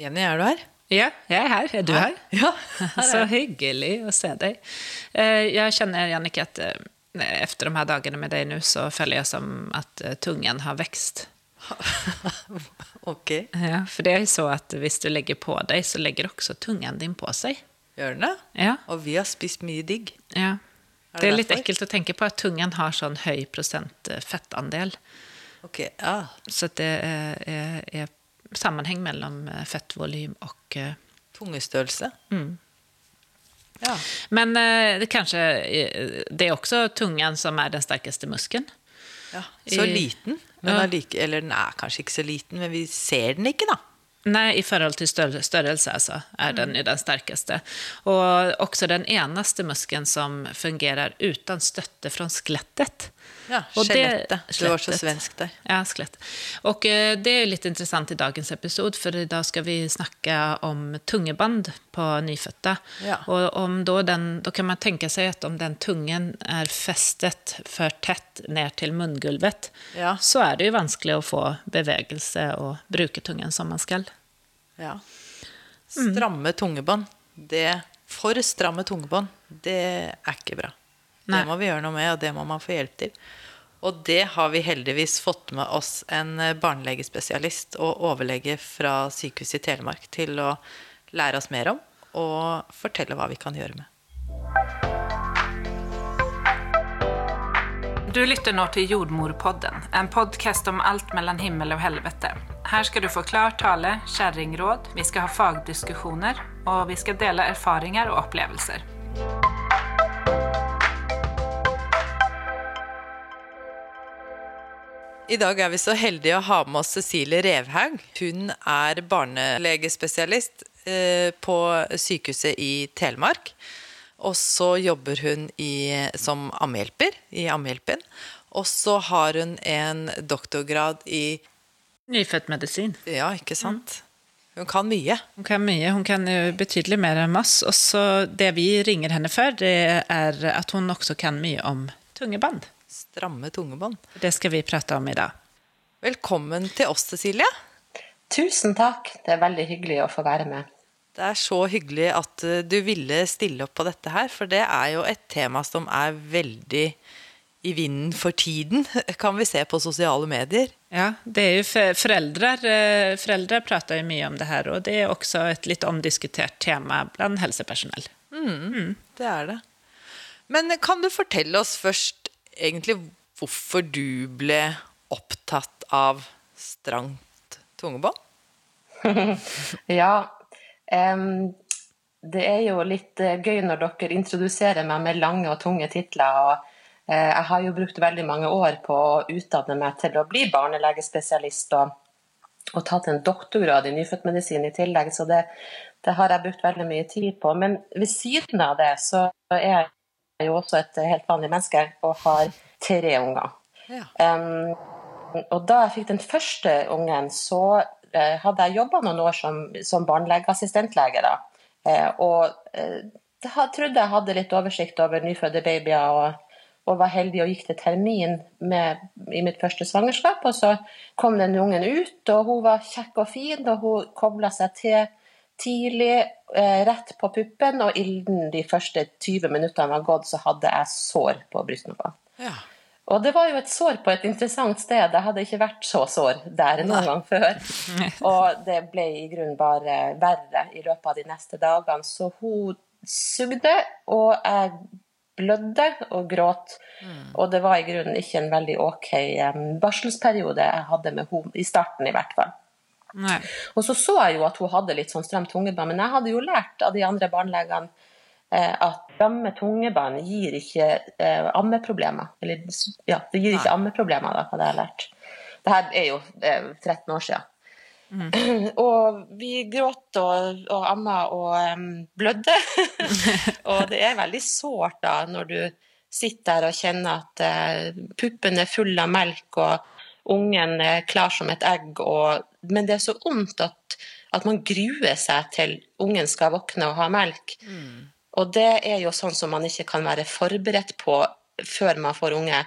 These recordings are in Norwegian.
Jenny, er du her? Ja, jeg er her. Er du her? Ja. Så hyggelig å se deg. Eh, Jeg kjenner, Jannicke, at etter de her dagene med deg nå, så føler jeg som at eh, tungen har vekst. ok. Ja, for det er jo så at hvis du legger på deg, så legger også tungen din på seg. Gjør den det? Ja, Og vi har spist mye digg. ja. Er Det det er litt derfor? ekkelt å tenke på at tungen har sånn høy prosent eh, fettandel. Ok, ja. Så det er, er sammenheng mellom fettvolum fettvolym og eh, Tungestørrelse. Mm. Ja. Men eh, det kanskje eh, Det er også tungen som er den sterkeste muskelen. ja. Så liten. Men Ja. Like, eller den er kanskje ikke så liten, men vi ser den ikke, da. Nei, i forhold til større, størrelse altså, er den jo den sterkeste. Og også den eneste muskelen som fungerer uten støtte fra skelettet. Ja, det- Skjelettet. Du var så svensk der. Ja, skelett. Og det det jo litt interessant i dagens episode, for i dag skal vi snakke om tungeband på nyfødte. Ja. Og om da den, Da kan man tenke seg at om den tungen er festet for tett ned til munngulvet, Ja. så er det jo vanskelig å få bevegelse og bruke tungen som man skal. Ja. Mm. Stramme tungebånd. Det, for stramme tungebånd, det er ikke bra. Det må vi gjøre noe med, og det må man få hjelp til. Og det har vi heldigvis fått med oss en eh, barnelegespesialist og overlege fra Sykehuset i Telemark til å lære oss mer om og fortelle hva vi kan gjøre med. Du lytter nå til Jordmorpodden, en podcast om alt mellom himmel og helvete. Her skal du få klar tale, kjerringråd, vi skal ha fagdiskusjoner, og vi skal dele erfaringer og opplevelser. I dag er vi så heldige å ha med oss Cecilie Revhaug. Hun er barnelegespesialist eh, på sykehuset i Telemark. Og så jobber hun i, som ammehjelper i Ammehjelpen. Og så har hun en doktorgrad i Nyfødtmedisin. Ja, ikke sant? Hun kan mye. Hun kan mye, hun kan jo betydelig mer enn oss. Og så det vi ringer henne for, det er at hun også kan mye om tungeband. Stramme tungebånd. Det skal vi prate om i dag. Velkommen til oss, Cecilie. Tusen takk. Det er veldig hyggelig å få være med. Det er så hyggelig at eh, du ville stille opp på dette her, for det er jo et tema som er veldig i vinden for tiden, kan vi se på sosiale medier. Ja, det er jo foreldre, eh, foreldre prater jo mye om det her, og det er også et litt omdiskutert tema blant helsepersonell. Det er det. Men kan du fortelle oss først egentlig hvorfor du ble opptatt av strangt tungebånd? Ja, Um, det er jo litt eh, gøy når dere introduserer meg med lange og tunge titler. og eh, Jeg har jo brukt veldig mange år på å utdanne meg til å bli barnelegespesialist og, og tatt en doktorgrad i nyfødtmedisin i tillegg, så det, det har jeg brukt veldig mye tid på. Men ved siden av det så er jeg jo også et helt vanlig menneske og har tre unger. Ja. Um, og da jeg fikk den første ungen, så uh, hadde jeg jobba noen år som, som barnelegeassistentlege. Eh, og uh, jeg trodde jeg hadde litt oversikt over nyfødte babyer, og, og var heldig og gikk til termin med, i mitt første svangerskap. Og så kom den ungen ut, og hun var kjekk og fin, og hun kobla seg til tidlig, eh, rett på puppen, og innen de første 20 minuttene var gått, så hadde jeg sår på brystnova. Ja. Og det var jo et sår på et interessant sted. Jeg hadde ikke vært så sår der noen gang før. Og det ble i grunnen bare verre i løpet av de neste dagene. Så hun sugde, og jeg blødde og gråt. Og det var i grunnen ikke en veldig ok em, barselsperiode jeg hadde med henne, i starten i hvert fall. Nei. Og så så jeg jo at hun hadde litt sånn stramt tungebånd, men jeg hadde jo lært av de andre barnelegene eh, at stramme tungebånd gir ikke eh, ammeproblemer. Eller ja, det gir ikke ammeproblemer, da, hadde jeg lært. Det her er jo eh, 13 år siden. og vi gråt og, og amma og um, blødde. og det er veldig sårt da når du sitter der og kjenner at uh, puppen er full av melk, og ungen er klar som et egg, og, men det er så vondt at, at man gruer seg til ungen skal våkne og ha melk. Og det er jo sånn som man ikke kan være forberedt på før man får unge.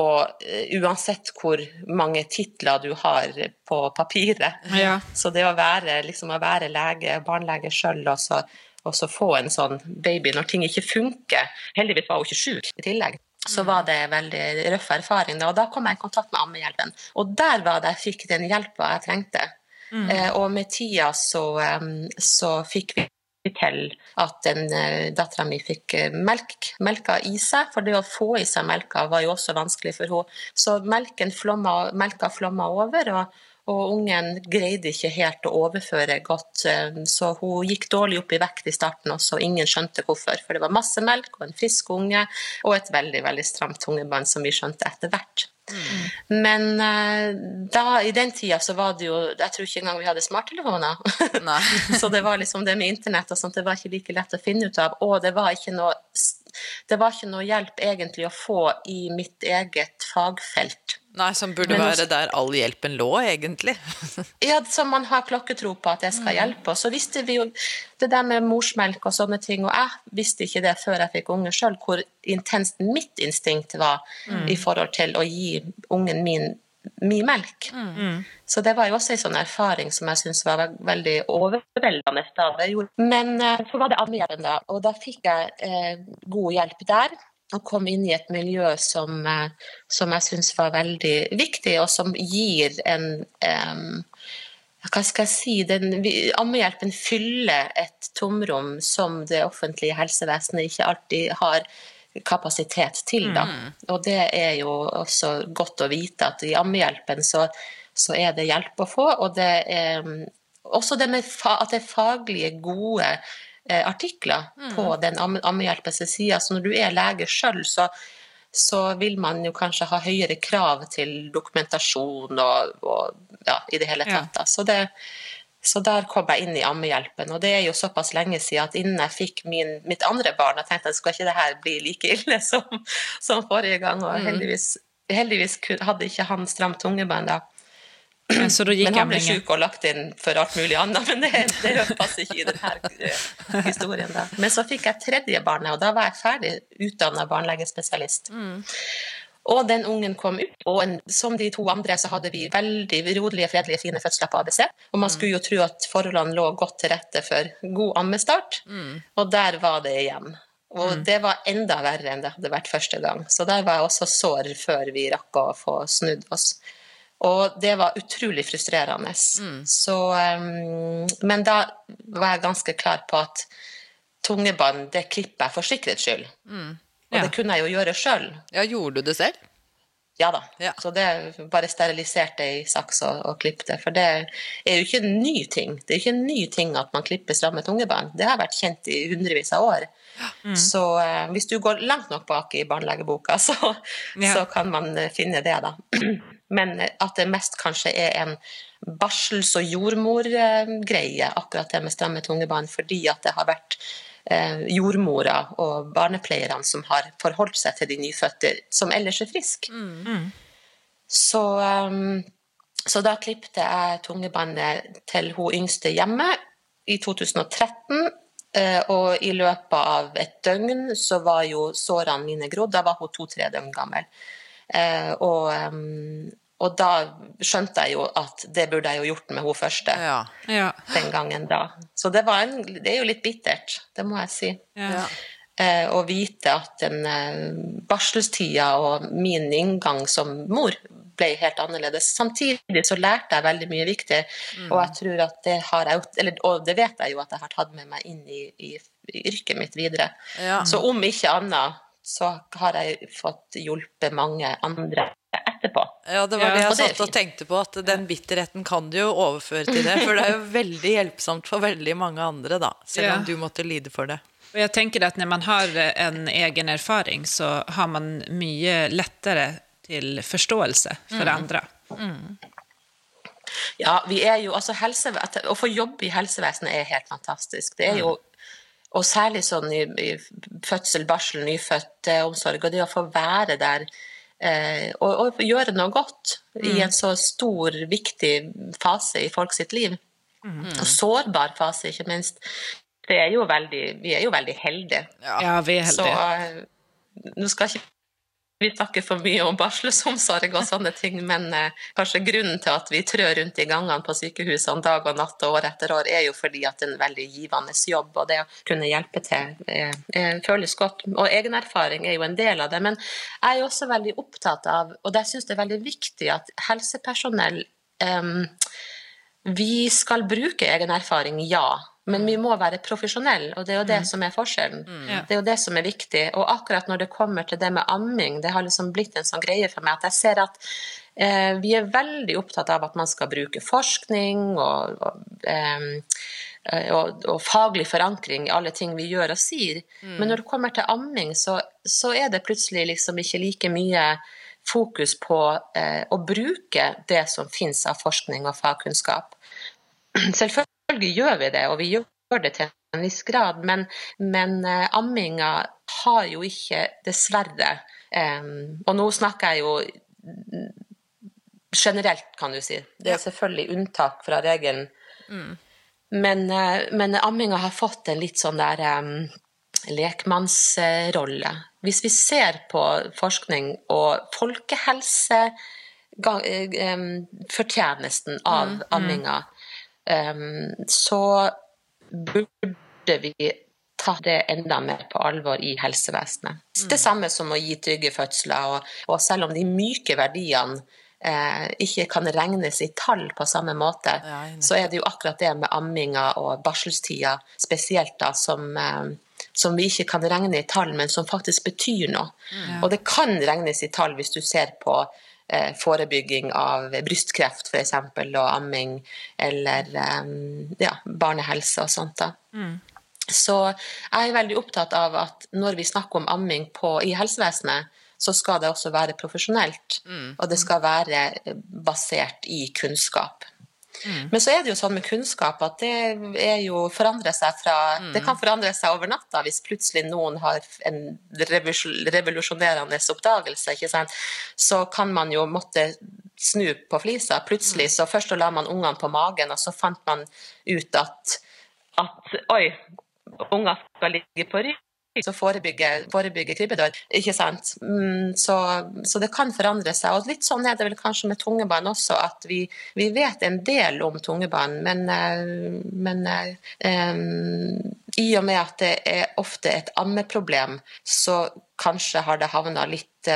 og eh, uansett hvor mange titler du har på papiret. Ja. Så det å være, liksom, å være lege, barnelege sjøl, og, og så få en sånn baby når ting ikke funker Heldigvis var hun ikke sjuk i tillegg. Så var det veldig røff erfaring. da, Og da kom jeg i kontakt med Ammehjelpen. Og der var det jeg fikk den hjelpa jeg trengte. Eh, og med tida så, så fikk vi til at den uh, dattera mi fikk eh, melk, melka i seg, for det å få i seg melka var jo også vanskelig for henne. Så melken flomma, melka flomma over, og, og ungen greide ikke helt å overføre godt. eh, Så hun gikk dårlig opp i vekt i starten også, og ingen skjønte hvorfor. For det var masse melk og en frisk unge, og et veldig veldig stramt tungebånd, som vi skjønte etter hvert. Men eh, da, i den tida så var det jo Jeg tror ikke engang vi hadde smarttelefoner. Så det var liksom det med internett og sånt, det var ikke like lett å finne ut av. Og det var ikke noe, det var ikke noe hjelp egentlig å få i mitt eget fagfelt. Nei, som burde Men være der all hjelpen lå, egentlig. Ja, som man har klokketro på at jeg skal hjelpe. Og så visste vi jo det der med morsmelk og sånne ting, og jeg visste ikke det før jeg fikk unge sjøl, hvor intenst mitt instinkt var i forhold til å gi ungen min mye melk. Så det var jo også en sånn erfaring som jeg syntes var veldig overveldende. da det. Men eh, så var det da, og da fikk jeg eh, god hjelp der. Og kom inn i et miljø som, eh, som jeg syns var veldig viktig, og som gir en eh, hva skal jeg si, den, Ammehjelpen fyller et tomrom som det offentlige helsevesenet ikke alltid har kapasitet til. Da. Og det er jo også godt å vite at i Ammehjelpen så, så er det hjelp å få. Og det er mm, også det med at det er faglige, gode eh, artikler på den amme- Ammehjelpens side. Så når du er lege sjøl, så så vil man jo kanskje ha høyere krav til dokumentasjon og, og ja, i det hele Ja. tatt. Da. Så, det, så der kom jeg inn i Ammehjelpen, og det er jo såpass lenge siden at innen jeg fikk min, mitt andre barn, jeg tenkte at skal ikke det her bli like ille som, som forrige gang, og heldigvis, heldigvis hadde ikke han stramt tungebånd da. Så då gick Men han ble sjuk og lagt inn for alt mulig annet, men det, det passer ikke i denne historien. Da. Men så fikk jeg tredje barnet, og da var jeg ferdig utdanna barnlegespesialist. Og den ungen kom ut, og en, som de to andre så hadde vi veldig rolige, fredelige, fine fødsler på ABC. Og man skulle jo tro at forholdene lå godt til rette for god ammestart, og der var det igjen. Og det var enda verre enn det hadde vært første gang. Så der var jeg også sår før vi rakk å få snudd oss. Og det var utrolig frustrerende. Så, um, men da var jeg ganske klar på at tungebånd, det klipper jeg for sikkerhets skyld. Og Ja. det kunne jeg jo gjøre sjøl. Ja, gjorde du det selv? Ja da. Ja. Så det bare steriliserte i saks og, og klippte. For det er jo ikke en ny ting. Det er jo ikke en ny ting at man klipper stramme tungebånd. Det har vært kjent i hundrevis av år. Så eh, hvis du går langt nok bak i barnelegeboka, så, Ja. så kan man eh, finne det, da. Men eh, at det mest kanskje er en barsels- og jordmorgreie, akkurat det med stramme tungebånd, fordi at det har vært eh, jordmora og barnepleierne som har forholdt seg til de nyfødte, som ellers er friske. Så, um, så da klippte jeg tungebåndet til hun yngste hjemme i 2013. eh, Og i løpet av et døgn så var jo sårene mine grodd. Da var hun to-tre døgn gammel. Eh, Og, og da skjønte jeg jo at det burde jeg jo gjort med hun første Ja. Ja. den gangen da. Så det, var en, det er jo litt bittert, det må jeg si. Ja. Eh, å vite at den eh, barselstida og min inngang som mor ble helt annerledes. Samtidig så lærte jeg veldig mye viktig, og jeg tror at det har jeg, eller, og det vet jeg jo at jeg har tatt med meg inn i, i, i yrket mitt videre. Ja. Så om ikke annet så har jeg fått hjulpet mange andre etterpå. Ja, det var Ja, det jeg satt og tenkte på, at den bitterheten kan du jo overføre til det. For det er jo veldig hjelpsomt for veldig mange andre, da. Selv Ja. om du måtte lide for det. Og jeg tenker at når man har en egen erfaring så har man mye lettere til forståelse for mm. andre. Mm. Ja, vi er jo, altså helse, at, Å få jobb i helsevesenet er helt fantastisk. Det er jo, Og særlig sånn i, i fødsel, barsel, nyfødtomsorg, og det å få være der og, og gjøre noe godt i en så stor, viktig fase i folk sitt liv. Og sårbar fase, ikke minst. Det er jo veldig, vi er jo veldig heldige. Ja, vi är Så eh, nå skal ikke vi snakker for mye om barselsomsorg og sånne ting, men eh, kanskje grunnen til at vi trør rundt i gangene på sykehusene dag og natt og år etter år, er jo fordi at det er en veldig givende jobb, og det å kunne hjelpe til eh, eh, føles godt. Og egen erfaring er jo en del av det. Men jeg er jo også veldig opptatt av, og jeg syns det er veldig viktig, at helsepersonell eh, Vi skal bruke egen erfaring, ja. Men vi må være profesjonelle, og det er jo det mm. som er forskjellen. Mm. Det er jo det som er viktig. Og akkurat når det kommer til det med amming, det har liksom blitt en sånn greie for meg at jeg ser at eh, vi er veldig opptatt av at man skal bruke forskning og, og, eh, og, og faglig forankring i alle ting vi gjør og sier. Mm. Men når det kommer til amming, så, så, er det plutselig liksom ikke like mye fokus på eh, å bruke det som finnes av forskning og fagkunnskap. Selvfølgelig Selvfølgelig gjør vi det, og vi gjør det til en viss grad, men, men uh, amminga har jo ikke, dessverre um, Og nå snakker jeg jo generelt, kan du si. Det er selvfølgelig unntak fra regelen. Mm. Men, uh, men, amminga har fått en litt sånn der um, lekmannsrolle. Hvis vi ser på forskning og folkehelse fortjenesten av mm, mm. Amminga, så burde vi ta det enda mer på alvor i helsevesenet. Mm. Det samme som å gi trygge fødsler. Og, og selv om de myke verdiene eh, ikke kan regnes i tall på samme måte, ja, så er det jo akkurat det med amminga og barselstida spesielt da, som, eh, som vi ikke kan regne i tall, men som faktisk betyr noe. Ja. Og det kan regnes i tall hvis du ser på forebygging av brystkreft f.eks. og amming, eller ja, barnehelse og sånt. da. Mm. Så jeg er veldig opptatt av at når vi snakker om amming på, i helsevesenet, så skal det også være profesjonelt. Mm. Og det skal være basert i kunnskap. Mm. Men så er det jo sånn med kunnskap at det er jo forandrer seg fra mm. Det kan forandre seg over natta hvis plutselig noen har en revolusjonerende oppdagelse, ikke sant. Så kan man jo måtte snu på flisa. Plutselig mm. så først la man ungene på magen, og så fant man ut at, at oi, unger skal ligge på rygg som forebygger, forebygger krybbedår. Ikke sant? Mm, så, så, det kan forandre seg. Og litt sånn er det vel kanskje med tungebarn også, at vi, vi vet en del om tungebarn, men, eh, men um, i og med at det er ofte et ammeproblem, så kanskje har det havna litt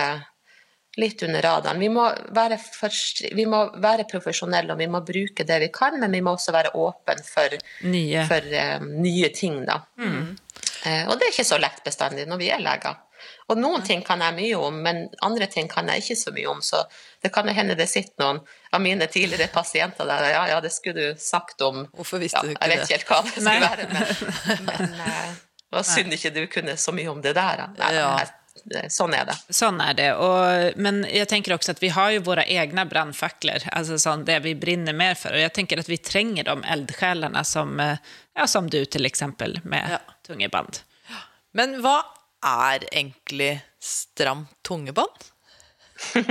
litt under radaren. Vi må, være, vi må være profesjonelle og vi må bruke det vi kan, men vi må også være åpne for nye, for, um, nye ting. Da. Mm. Uh, og det er ikke så lett bestandig når vi er leger. Og noen ting kan jeg mye om, men andre ting kan jeg ikke så mye om. Så det kan jo hende det sitter noen av mine tidligere pasienter der ja, ja, det skulle du sagt om Hvorfor visste ja, du ikke det? Jeg vet ikke helt hva det skulle Nei. være, men, men uh, det var synd ikke du kunne så mye om det der. Nei, ja sånn er det. Sånn er det. Og, men jeg tenker også at vi har jo våre egne brannfakler, altså sånn, det vi brenner mer for. Og jeg tenker at vi trenger de eldsjelene som, eh, ja, som du, til eksempel, med ja. tungebånd. Men hva er egentlig stramt tungebånd?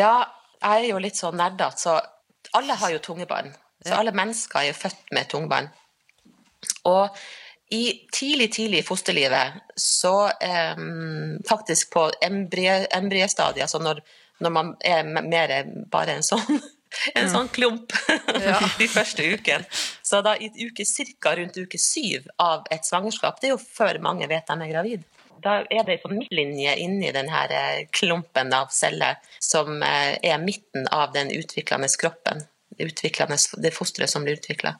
ja, jeg er jo litt sånn nerdete, så alle har jo tungebånd. Så alle mennesker er jo født med tungebånd. Og i tidlig, tidlig i fosterlivet, så eh, faktisk på embryestadiet, altså når, når, man er mer bare en sånn en sånn klump ja. de første ukene. Så da i uke ca. rundt uke syv av et svangerskap, det er jo før mange vet de er gravid. Da er det en sånn midtlinje inni denne eh, klumpen av celler som eh, er midten av den utviklende kroppen. det, det fosteret som blir utvikla.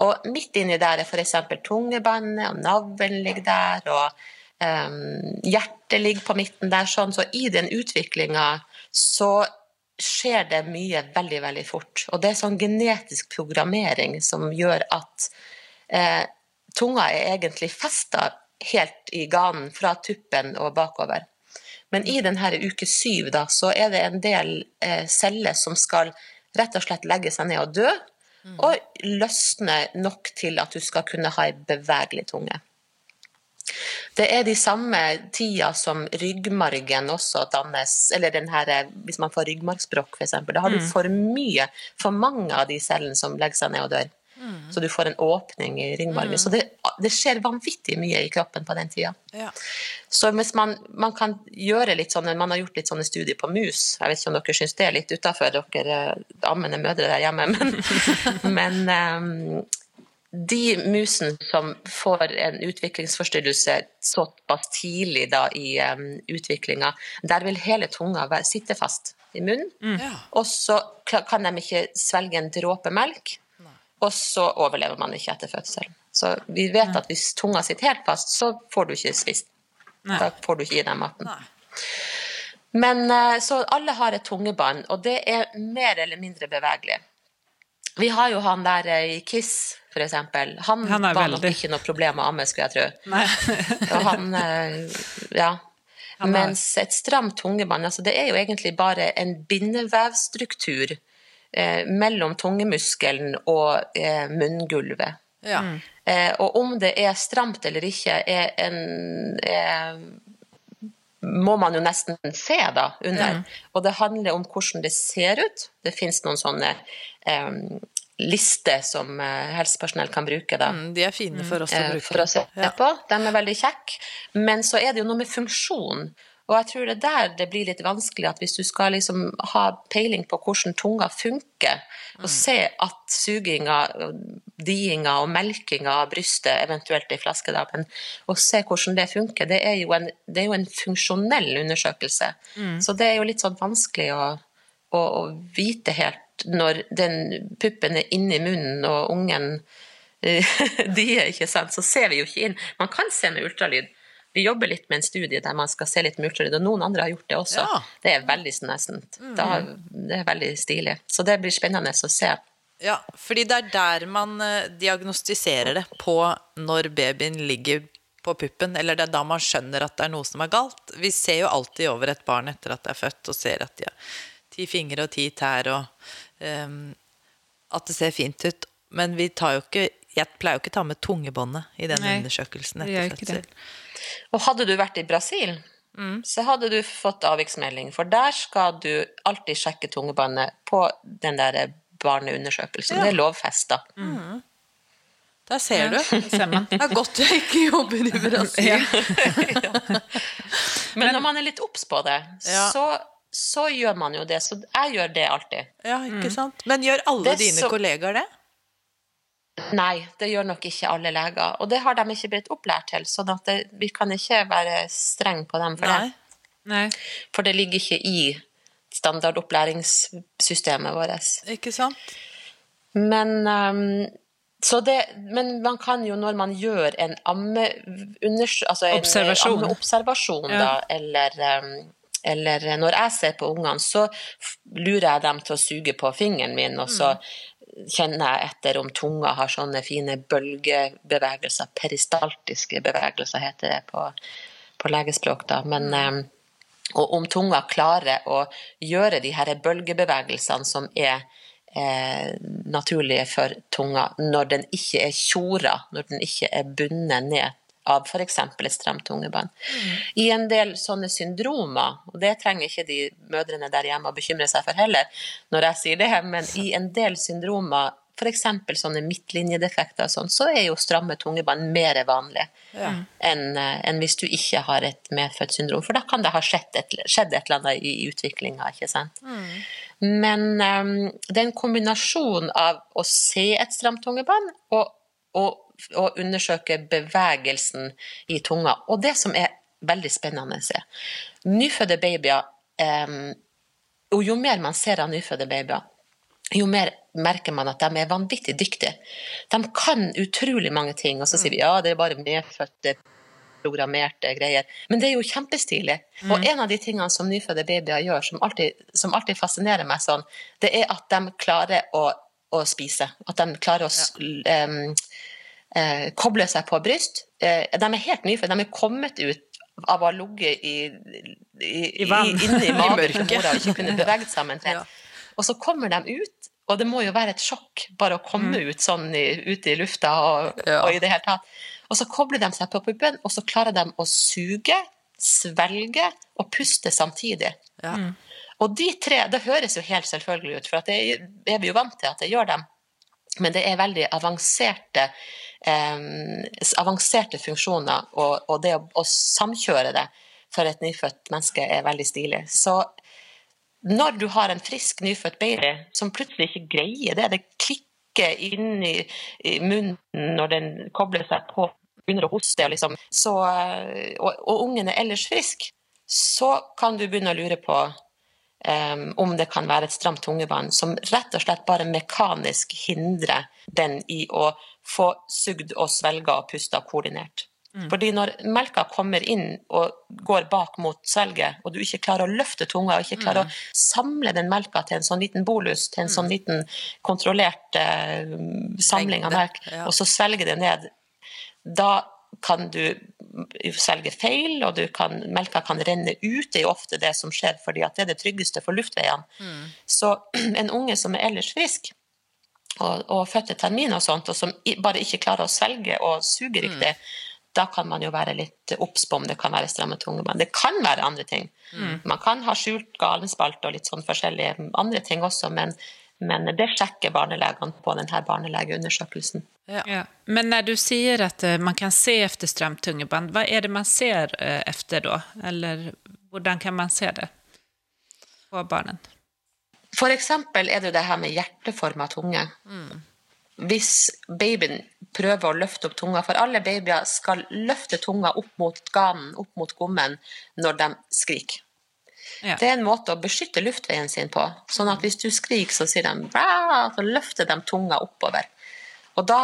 Og midt inni der er f.eks. tungebåndet, og navlen ligger der, og um, hjertet ligger på midten der. Sånn. Så i den utviklinga så skjer det mye veldig, veldig fort. Og det er sånn genetisk programmering som gjør at eh, tunga er egentlig festa helt i ganen fra tuppen og bakover. Men i denne uke syv da, så er det en del eh, celler som skal rett og slett legge seg ned og dø. Mm. og løsne nok til at du skal kunne ha ei bevegelig tunge. Det er de samme tida som ryggmargen også dannes, eller den her, hvis man får ryggmargsbrokk f.eks. Da har du mm. for mye, for mange av de cellene som legger seg ned og dør. Så du får en åpning i ringmargen. Så det, det skjer vanvittig mye i kroppen på den tida. Ja. Så hvis man, man kan gjøre litt sånne, man har gjort litt sånne studier på mus, jeg vet ikke om dere syns det er litt utafor dere ammende mødre der hjemme, men, men um, de musene som får en utviklingsforstyrrelse såpass tidlig da i um, utviklinga, der vil hele tunga være, sitte fast i munnen. Mm. Og så kan de ikke svelge en dråpe melk, og så overlever man ikke etter fødselen. Så vi vet at hvis tunga sitter helt fast, så får du ikke spist. Nei. Da får du ikke i deg maten. Nei. Men eh, Så alle har et tungebånd, og det er mer eller mindre bevegelig. Vi har jo han der eh, i Kiss, for eksempel. Han, Han er veldig. nok ikke noe problem å amme, skulle jeg tro. Og han, eh, ja. Han Mens et stramt tungebånd, altså det er jo egentlig bare en bindevevstruktur eh, mellom tungemuskelen og eh, munngulvet. Ja. Eh, og om det er stramt eller ikke, er en er, må man jo nesten se da under. Og det handler om hvordan det ser ut. Det finnes noen sånne eh, lister som eh, helsepersonell kan bruke. da Mm, De er fine for oss å eh, bruke. for å se Ja. på. De er veldig kjekke. Men så er det jo noe med funksjon. Og jeg tror det er der det blir litt vanskelig at hvis du skal liksom ha peiling på hvordan tunga funker, og se at suginga, diinga og melkinga av brystet, eventuelt i flaskedammen, og se hvordan det funker, det er jo en, det er jo en funksjonell undersøkelse. Så det er jo litt sånn vanskelig å, å, å vite helt når den puppen er inni munnen og ungen de er, ikke sant, så ser vi jo ikke inn. Man kan se med ultralyd. Vi jobber litt med en studie der man skal se litt med ultralyd, og noen andre har gjort det også. Ja. Det er veldig snesent. Da, det er veldig stilig. Så det blir spennende å se. Ja, fordi det er der man eh, diagnostiserer det på når babyen ligger på puppen, eller det er da man skjønner at det er noe som er galt. Vi ser jo alltid over et barn etter at det er født, og ser at de har ti fingre og ti tær, og um, at det ser fint ut. Men vi tar jo ikke Jeg pleier jo ikke å ta med tungebåndet i den Nei, undersøkelsen etter fødsel. Og hadde du vært i Brasil, så hadde du fått avviksmelding, for der skal du alltid sjekke tungebåndet på den der barneundersøkelsen. Ja. Det er lovfesta. Der ser du. Man. Det er godt jeg ikke jobber i Brasil. Men når man er litt obs på det, Ja. så, så gjør man jo det. Så jeg gjør det alltid. Ja, ikke sant? Men gjør alle dine så- kollegaer det? Nei, det gjør nok ikke alle leger. Og det har de ikke blitt opplært til, sånn at vi kan ikke være streng på dem for Nei. det. Nei. For det ligger ikke i standardopplæringssystemet vårt. Ikke sant? Men, um, så det, men man kan jo når man gjør en ammeobservasjon, altså en Observasjon. ammeobservasjon, Ja. da, eller, um, eller når jeg ser på ungene, så lurer jeg dem til å suge på fingeren min, og så kjenner jeg etter om tunga har sånne fine bølgebevegelser, peristaltiske bevegelser heter det på, på legespråk, da. Men ehm, og om tunga klarer å gjøre de her bølgebevegelsene som er eh, naturlige for tunga, når den ikke er tjora, når den ikke er bundet ned av f.eks. et stramt tungebånd. I en del sånne syndromer, og det trenger ikke de mødrene der hjemme å bekymre seg for heller, når jeg sier det, men i en del syndromer, f.eks. sånne midtlinjedefekter og sånn, så er jo stramme tungebånd mer vanlig Ja. enn en hvis du ikke har et medfødt syndrom. For da kan det ha skjedd et, skjedd et eller annet i utviklinga, ikke sant. Men um, det er en kombinasjon av å se et stramt tungebånd og, og, og undersøke bevegelsen i tunga. Og det som er veldig spennende se Nyfødte babyer um, Og jo mer man ser av nyfødte babyer, jo mer merker man at de er vanvittig dyktige. De kan utrolig mange ting, og så sier vi ja, det er bare medfødte programmerte greier. Men det er jo kjempestilig. Og en av de tingene som nyfødte babyer gjør, som alltid, som alltid fascinerer meg sånn, det er at de klarer å, å spise. At de klarer å ja. em, eh, koble seg på bryst. Eh, de er helt nyfødte. De er kommet ut av å ha ligget i, i, magen mørket. til mora og ikke kunne beveget seg omtrent. Ja. Og så kommer de ut, og det må jo være et sjokk bare å komme ut sånn i, ute i lufta og, Ja. og i det hele tatt. Og så kobler de seg på puppen, og så klarer de å suge, svelge og puste samtidig. Ja. Og de tre, det høres jo helt selvfølgelig ut, for at det er vi jo vant til at det gjør dem. Men det er veldig avanserte, avanserte funksjoner, og, og det å, å, samkjøre det for et nyfødt menneske er veldig stilig. Så når du har en frisk, nyfødt baby som plutselig ikke greier det, det klikker inn i, munnen når den kobler seg på, begynner å hoste, og, liksom, så, og, og ungen er ellers frisk, så kan du begynne å lure på om det kan være et stramt tungebånd som rett og slett bare mekanisk hindrer den i å få sugd og svelga og pusta koordinert. Mm. Fordi når melka kommer inn og går bak mot svelget, og du ikke klarer å løfte tunga, og ikke klarer mm. å samle den melka til en sånn liten bolus, til en mm. sånn liten kontrollert uh, samling av melk, ja. og så svelger det ned, da kan du selge feil, og kan, melka kan renne ut. Det er jo ofte det som skjer, fordi det er det tryggeste for luftveiene. Mm. Så en unge som er ellers frisk, og, og født til termin og sånt, og som bare ikke klarer å svelge og suge mm. riktig, mm. da kan man jo være litt obs på om det kan være stramme tungebånd. Det kan være andre ting. Mm. Man kan ha skjult galenspalt og litt sånn forskjellige andre ting også, men men det sjekker barnelegene på denne barnelegeundersøkelsen. Ja. Ja. Men når du sier at eh, man kan se etter stramt tungebånd, hva er det man ser etter eh, da? Eller hvordan kan man se det på barnen? For eksempel er det det her med hjerteforma tunge. Mm. Hvis babyen prøver å løfte opp tunga, for alle babyer skal løfte tunga opp mot ganen, opp mot gommen, når de skriker. Ja. Det er en måte å beskytte luftveien sin på. Sånn at hvis du skriker, så sier de så løfter de tunga oppover. Og da,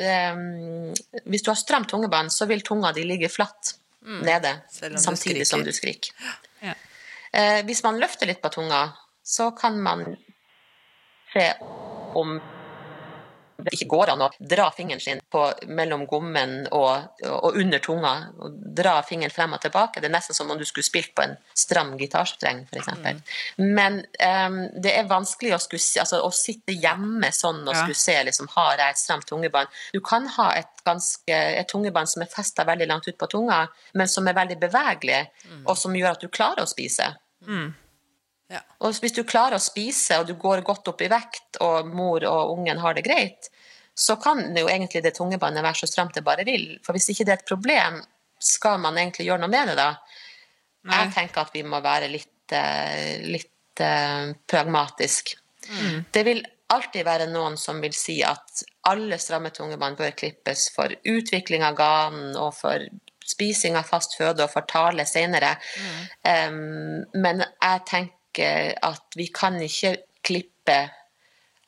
eh, hvis du har stramt tungebånd, så vil tunga di ligge flatt mm. nede samtidig som du skriker. Ja. Eh, hvis man løfter litt på tunga, så kan man se om det ikke går an å dra fingeren sin på, mellom gommen og, og, under tunga. og Dra fingeren frem og tilbake. Det er nesten som om du skulle spilt på en stram gitarstreng, f.eks. Mm. Men um, det er vanskelig å, skulle, altså, å, sitte hjemme sånn og ja. skulle se liksom, har jeg et stramt tungebånd. Du kan ha et, ganske, et tungebånd som er festa veldig langt ut på tunga, men som er veldig bevegelig, mm. og som gjør at du klarer å spise. Mm. Ja. Og hvis du klarer å spise, og du går godt opp i vekt, og mor og ungen har det greit, så kan jo egentlig det tungebåndet være så stramt det bare vil. For hvis ikke det er et problem, skal man egentlig gjøre noe med det da? Nei. Jeg tenker at vi må være litt, eh, litt uh, pragmatisk. Mm. Det vil alltid være noen som vil si at alle stramme tungebånd bør klippes for utvikling av ganen og for spising av fast føde og for tale senere. Mm. Um, men jeg tenker at vi kan ikke klippe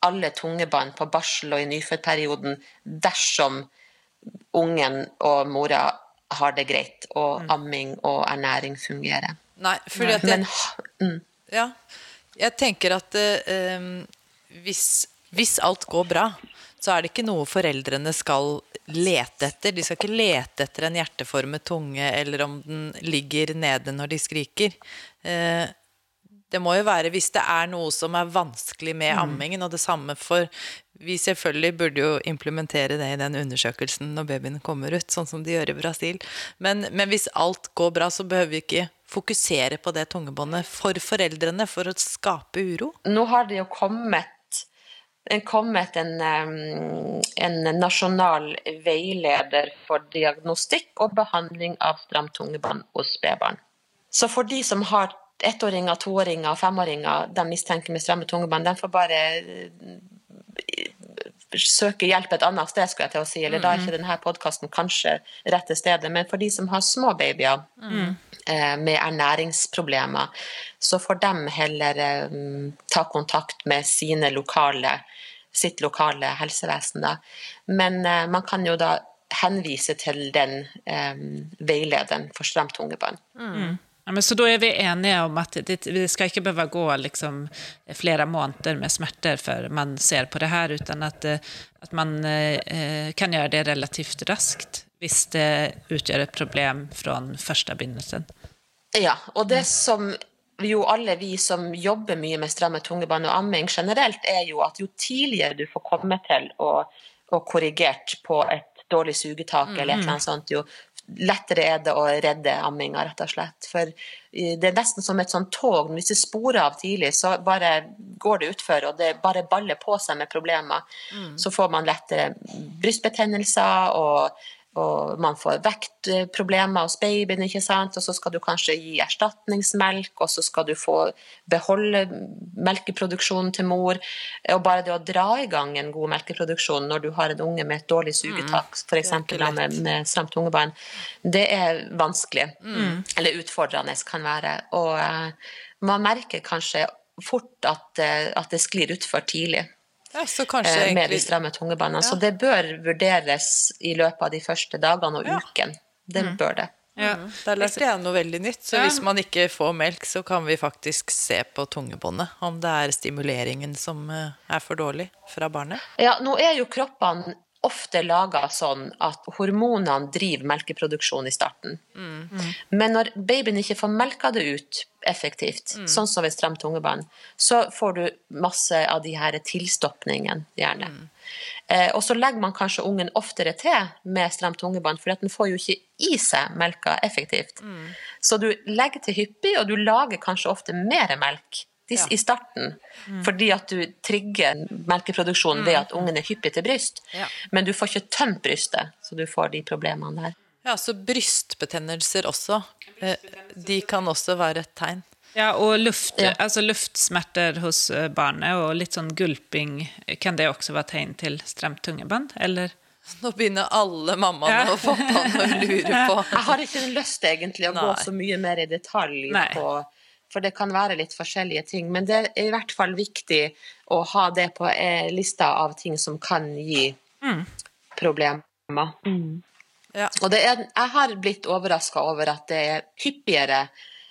alle tungebånd på barsel og i nyfødtperioden dersom ungen og mora har det greit, og mm. amming og ernæring fungerer. Nei, fordi at jeg, mm. Ja. Jeg tenker at uh, hvis, hvis alt går bra, så er det ikke noe foreldrene skal lete etter. De skal ikke lete etter en hjerteformet tunge, eller om den ligger nede når de skriker. Eh, det må jo være hvis det er noe som er vanskelig med mm. ammingen, og det samme for Vi selvfølgelig burde jo implementere det i den undersøkelsen når babyen kommer ut, sånn som de gjør i Brasil. Men, men hvis alt går bra, så behøver vi ikke fokusere på det tungebåndet for foreldrene for å skape uro. Nå har det jo kommet kommet en, en, nasjonal veileder for diagnostikk og behandling av stramt tungebånd hos spedbarn. Så for de som har ettåringer, toåringer og femåringer de mistenker med stramme tungebånd, de får bare eh, søke hjelp et annet sted, skulle jeg til å si. Eller mm. da er ikke denne podkasten kanskje rette stedet. Men for de som har små babyer mm. eh, med ernæringsproblemer, så får de heller eh, ta kontakt med sine lokale, sitt lokale helsevesen. Da. Men eh, man kan jo da henvise til den veilederen for stramt tungebånd. Mm. Ja, men så da er vi enige om at det, vi skal ikke behøve gå liksom flere måneder med smerter før man ser på det her, uten at, at man eh, kan gjøre det relativt raskt hvis det utgjør et problem fra første begynnelsen. Ja, og det som jo alle vi som jobber mye med stramme tungebånd og amming generelt, er jo at jo tidligere du får komme til og, og korrigert på et dårlig sugetak mm. eller et eller annet sånt, jo lettere er det å redde amminga, rett og slett. For eh, det er nesten som et sånt tog. Hvis du sporer av tidlig, så bare går det utfor, og det bare baller på seg med problemer. Mm. Så får man lettere brystbetennelser og og man får vektproblemer hos babyen, ikke sant? og så skal du kanskje gi erstatningsmelk, og så skal du få beholde melkeproduksjonen til mor. Og bare det å dra i gang en god melkeproduksjon når du har en unge med et dårlig sugetak, mm. f.eks. med, med stramt ungebarn, det er vanskelig. Mm. Eller utfordrende kan være. Og uh, man merker kanskje fort at, uh, at det sklir utfor tidlig. Ja, så egentlig... Med de stramme tungebåndene. Ja. Så det bør vurderes i løpet av de første dagene og ja. uken. Det mm. bør det. Ja, mm. Der lærte jeg noe veldig nytt. Så hvis man ikke får melk, så kan vi faktisk se på tungebåndet. Om det er stimuleringen som eh, er for dårlig fra barnet. Ja, nå er jo kroppene ofte laga sånn at hormonene driver melkeproduksjon i starten. Mm. Mm. Men når babyen ikke får melka det ut effektivt, mm. sånn som ved stramt tungebånd, så får du masse av de her tilstoppningene, gjerne. Mm. Eh, og så legger man kanskje ungen oftere til med stramt tungebånd, for den får jo ikke i seg melka effektivt. Mm. Så du legger til hyppig, og du lager kanskje ofte mer melk ja. i starten. Mm. Fordi at du trigger melkeproduksjonen ved mm. at ungen er hyppig til bryst. Ja. Men du får ikke tømt brystet, så du får de problemene der. Ja, så brystbetennelser også. Brystbetennelser, de kan også være et tegn. Ja, og luft, ja. Altså luftsmerter hos eh, barnet og litt sånn gulping, kan det også være tegn til stramt tungebånd, eller? Nå begynner alle mammaene ja. og pappaene å lure på. Jeg har ikke lyst egentlig å Nei. gå så mye mer i detalj Nei. på for det kan være litt forskjellige ting. Men det er i hvert fall viktig å ha det på eh, lista av ting som kan gi mm. problemer. Mm. Ja. Og er, jeg har blitt overraska over at det er hyppigere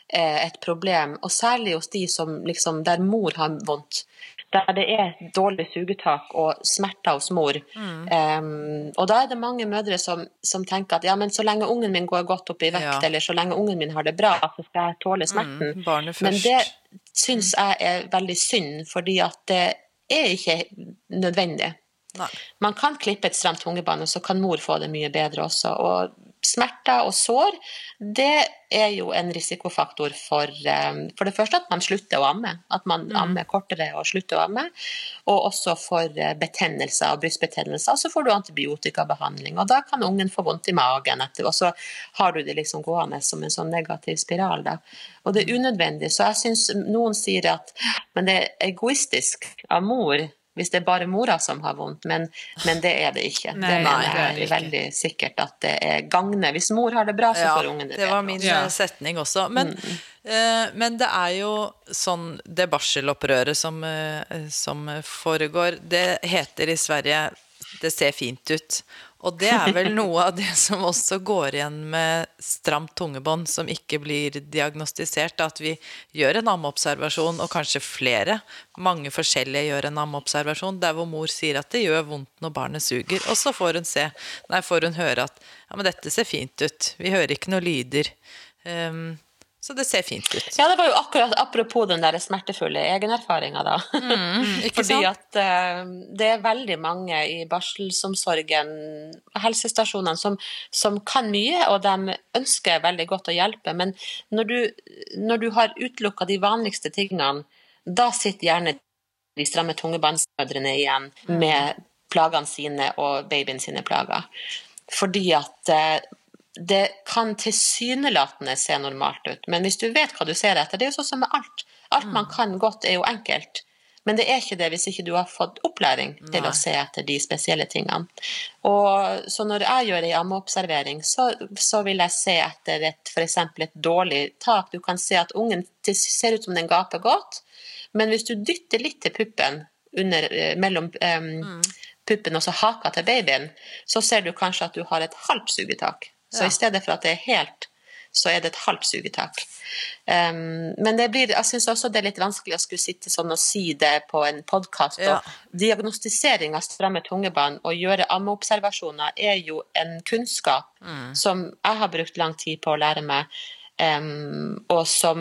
eh, et problem, og særlig hos de som liksom, der mor har vondt der det er dårlig sugetak og smerter hos mor. Mm. Um, og da er det mange mødre som, som, tenker at ja, men så lenge ungen min går godt opp i vekt, ja. eller så lenge ungen min har det bra, så skal jeg tåle mm, smerten. Mm, men det syns jeg er veldig synd, fordi at det er ikke nødvendig. Nei. Man kan klippe et stramt tungebånd, og så kan mor få det mye bedre også. Og smerter og sår, det er jo en risikofaktor for um, for det første at man slutter å amme. At man mm. ammer kortere og slutter å amme. Og også for uh, betennelser og brystbetennelser. Så får du antibiotikabehandling, og da kan ungen få vondt i magen etter, og så har du det liksom gående som en sånn negativ spiral. Da. Og det er mm. unødvendig. Så jeg syns noen sier at men det er egoistisk av mor hvis det er bare mora som har vondt, men, men det er det ikke. Nei, det mener jeg det veldig sikkert at det er gagne. Hvis mor har det bra, så får ungen det bedre. Det var min ja. setning også. Men, mm. uh, men, det er jo sånn Det barselopprøret som, uh, som foregår, det heter i Sverige 'det ser fint ut'. Og det er vel noe av det som også går igjen med stramt tungebånd som ikke blir diagnostisert. At vi gjør en ammeobservasjon, og kanskje flere, mange forskjellige gjør en ammeobservasjon, der hvor mor sier at det gjør vondt når barnet suger. Og så får hun se, nei, får hun høre at ja, men dette ser fint ut. Vi hører ikke noe lyder. Um, så det ser fint ut. Ja, det var jo akkurat apropos den der smertefulle egenerfaringa, da. Mm, Fordi at uh, det er veldig mange i barselsomsorgen, helsestasjonene, som, som, kan mye, og de ønsker veldig godt å hjelpe. Men når du, når du har utelukka de vanligste tingene, da sitter gjerne de stramme tungebåndsmødrene igjen mm. med plagene sine og babyen sine plager. Fordi at uh, det kan tilsynelatende se normalt ut, men hvis du vet hva du ser etter Det er jo sånn som med alt. Alt man mm. kan godt, er jo enkelt. Men det er ikke det hvis ikke du har fått opplæring til Nei. å se etter de spesielle tingene. Og Så når jeg gjør ei ammeobservering, så, så, vil jeg se etter et f.eks. et dårlig tak. Du kan se at ungen ser ut som den gaper godt, men hvis du dytter litt til puppen under, eh, mellom um, puppen og så haka til babyen, så ser du kanskje at du har et halvt sugetak. Så i stedet for at det er helt, så er det et halvt sugetak. Um, men det blir, jeg syns også det er litt vanskelig å skulle sitte sånn og si det på en podkast. Ja. Diagnostisering av stramme tungebånd og gjøre ammeobservasjoner er jo en kunnskap mm. som jeg har brukt lang tid på å lære meg, um, og som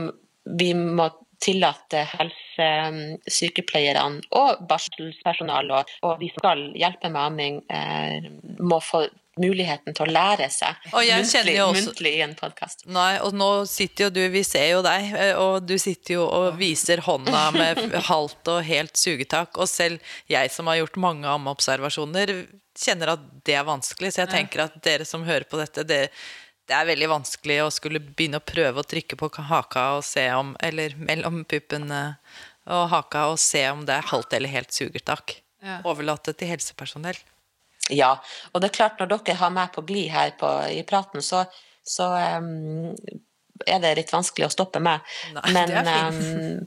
vi må tillate helsesykepleierne og barselspersonale og, og de skal hjelpe med amming, eh, må få muligheten til å lære seg Og jeg muntlig, muntlig i en podkast. Nei, og nå sitter jo du, vi ser jo deg, eh, og du sitter jo og viser hånda med halvt og helt sugetak. Og selv jeg som har gjort mange ammeobservasjoner, kjenner at det er vanskelig. Så jeg tenker at dere som hører på dette, det, det er veldig vanskelig å skulle begynne å prøve å trykke på haka og se om Eller mellom puppen eh, og haka og se om det er halvt eller helt sugertak. Ja. Overlate til helsepersonell. Ja, og det er klart når dere har meg på glid her på, i praten, så, så um, er det litt vanskelig å stoppe meg. Nei, Men em,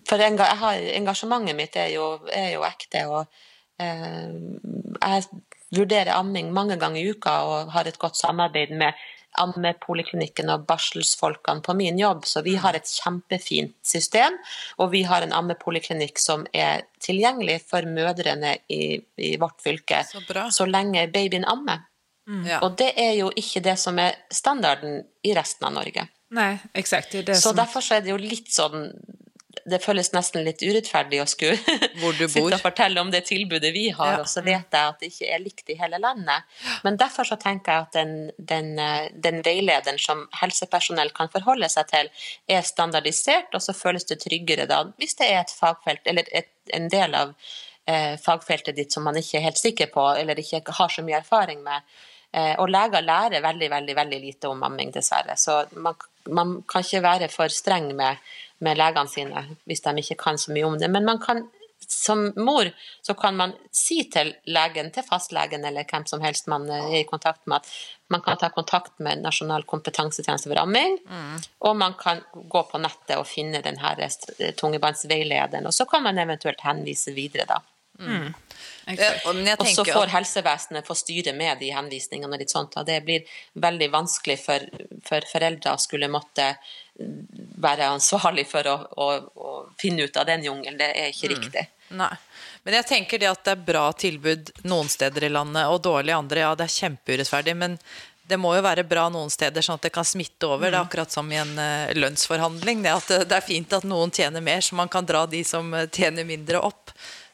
for enga, har, engasjementet mitt er jo, er jo ekte, og em, jeg vurderer amming mange ganger i uka og har et godt samarbeid med ammepoliklinikken og barselsfolkene på min jobb, så vi har et kjempefint system, og vi har en ammepoliklinikk som er tilgjengelig for mødrene i, i vårt fylke Så så lenge babyen ammer. Ja. Og det er jo ikke det som er standarden i resten av Norge. Nei, exakt. Det er det Så som... derfor så er det jo litt sånn Det føles nesten litt urettferdig å skulle sitte og fortelle om det tilbudet vi har, Ja. og så vet jeg at det ikke er likt i hele landet. Men derfor så tenker jeg at den, den, eh, den veilederen som helsepersonell kan forholde seg til, er standardisert, og så føles det tryggere da, hvis det er et fagfelt, eller et, en del av eh, fagfeltet ditt som man ikke er helt sikker på, eller ikke har så mye erfaring med. Eh, og leger lærer veldig, veldig, veldig lite om amming, dessverre. Så man, man kan ikke være for streng med, med legene sine hvis de ikke kan så mye om det. Men man kan, som mor så kan man si til legen, til fastlegen eller hvem som helst man eh, er i kontakt med, at man kan ta kontakt med Nasjonal kompetansetjeneste for amming, og man kan gå på nettet og finne denne her tungebåndsveilederen, og så kan man eventuelt henvise videre, da. Mm. Eh, Og så får helsevesenet få styre med de henvisningene og litt sånt. Og det blir veldig vanskelig for, for foreldre å skulle måtte være ansvarlig for å, å, å finne ut av den jungelen. Det er ikke riktig. Nei. Men jeg tenker det at det er bra tilbud noen steder i landet, og dårlig andre. Ja, det er kjempeurettferdig, men det må jo være bra noen steder, sånn at det kan smitte over. Det er akkurat som i en uh, lønnsforhandling. Det, at det, det er fint at noen tjener mer, så man kan dra de som eh, tjener mindre opp.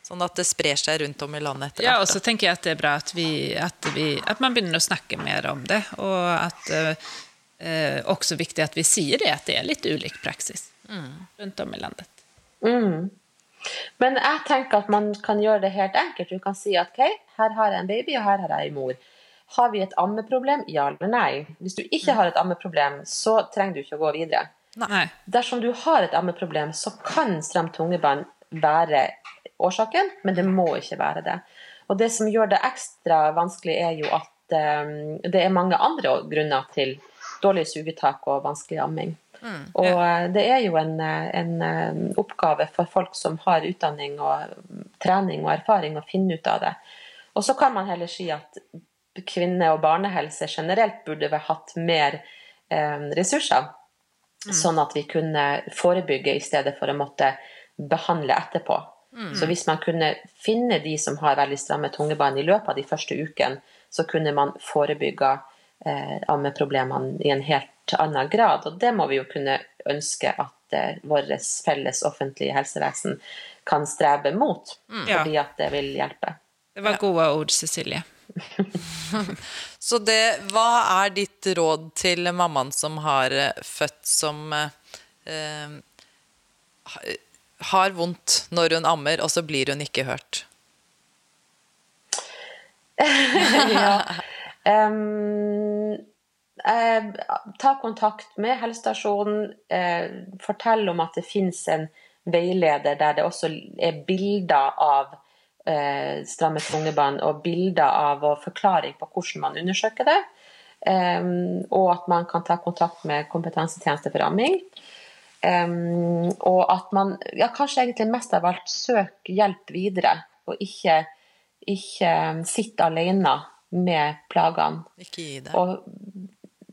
Sånn at det sprer seg rundt om i landet etter Ja, og så tenker jeg at det er bra at, vi, at, vi, at man börjar snakke mer om det. Og at eh, eh, också viktig at vi sier det, at det er litt ulik praksis mm. rundt om i landet. Mm. Men jeg tenker at man kan gjøre det helt enkelt. Du kan si at ok, her har jeg en baby, og her har jeg en mor. Har vi et ammeproblem? Ja eller nei? Hvis du ikke har et ammeproblem, så trenger du ikke å gå videre. Nei. Dersom du har et ammeproblem, så kan stramt tungebånd være årsaken, men det må ikke være det. Og det som gjør det ekstra vanskelig, er jo at um, det er mange andre grunner til dårlig sugetak og vanskelig amming. og eh, det er jo en, eh, en eh, oppgave for folk som har utdanning og mm, trening og erfaring, å finne ut av det. Og så kan man heller si at kvinne- og barnehelse generelt burde vi hatt mer eh, ressurser. Sånn at vi kunne forebygge i stedet for å måtte behandle etterpå. Så hvis man kunne finne de som har veldig stramme tungebånd i løpet av de første ukene, så kunne man forebygge ammeproblemene i en helt annen grad. Og det må vi jo kunne ønske at eh, vårt felles offentlige helsevesen kan strebe mot, mm. fordi at det vil hjelpe. Det var gode ord, Cecilie. Så det, hva er ditt råd til mammaen som har eh, født som eh, eh, har vondt når hun ammer, og så blir hun ikke hørt? ja. Eh, ta kontakt med helsestasjonen. Eh, fortell om at det finnes en veileder der det også er bilder av eh, stramme tungebånd og bilder av og forklaring på hvordan man undersøker det. Em, og at man kan ta kontakt med kompetansetjeneste for amming. Em, og at man ja, kanskje egentlig mest av alt søker hjelp videre, og ikke, ikke sitte alene med plagene. Ikke gi deg. Og,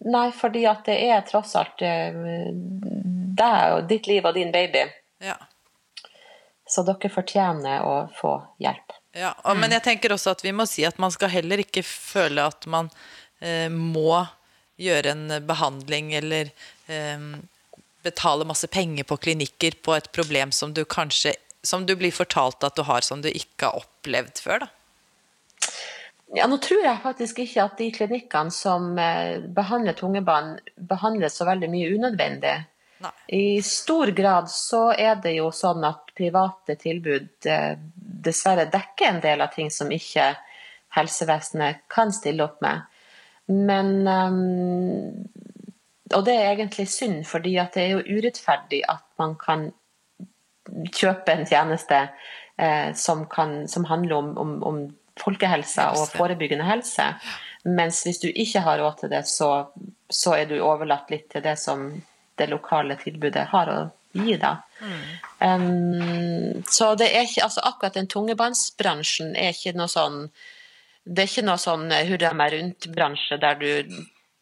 nei, fordi at det er tross alt eh, deg og ditt liv og din baby, Ja. så dere fortjener å få hjelp. Ja, og, Men jeg tenker også at vi må si at man skal heller ikke føle at man eh, må gjøre en behandling eller eh, betale masse penger på klinikker på et problem som du kanskje som du blir fortalt at du har, som du ikke har opplevd før. da. Ja, nå tror jeg faktisk ikke at de klinikkene som eh, behandler tungebånd, behandler så veldig mye unødvendig. Nei. I stor grad så er det jo sånn at private tilbud eh, dessverre dekker en del av ting som ikke helsevesenet kan stille opp med. Men um, Og det er egentlig synd, fordi at det er jo urettferdig at man kan kjøpe en tjeneste eh, som, kan, som, handler om, om, om folkehelsa og forebyggende helse. Mens hvis du ikke har råd til det, så, så, er du overlatt litt til det som det lokale tilbudet har å gi. da. Mm. Um, så det er ikke, altså akkurat den tungebåndsbransjen er ikke noe sånn det er ikke noe sånn hurra meg rundt-bransje der du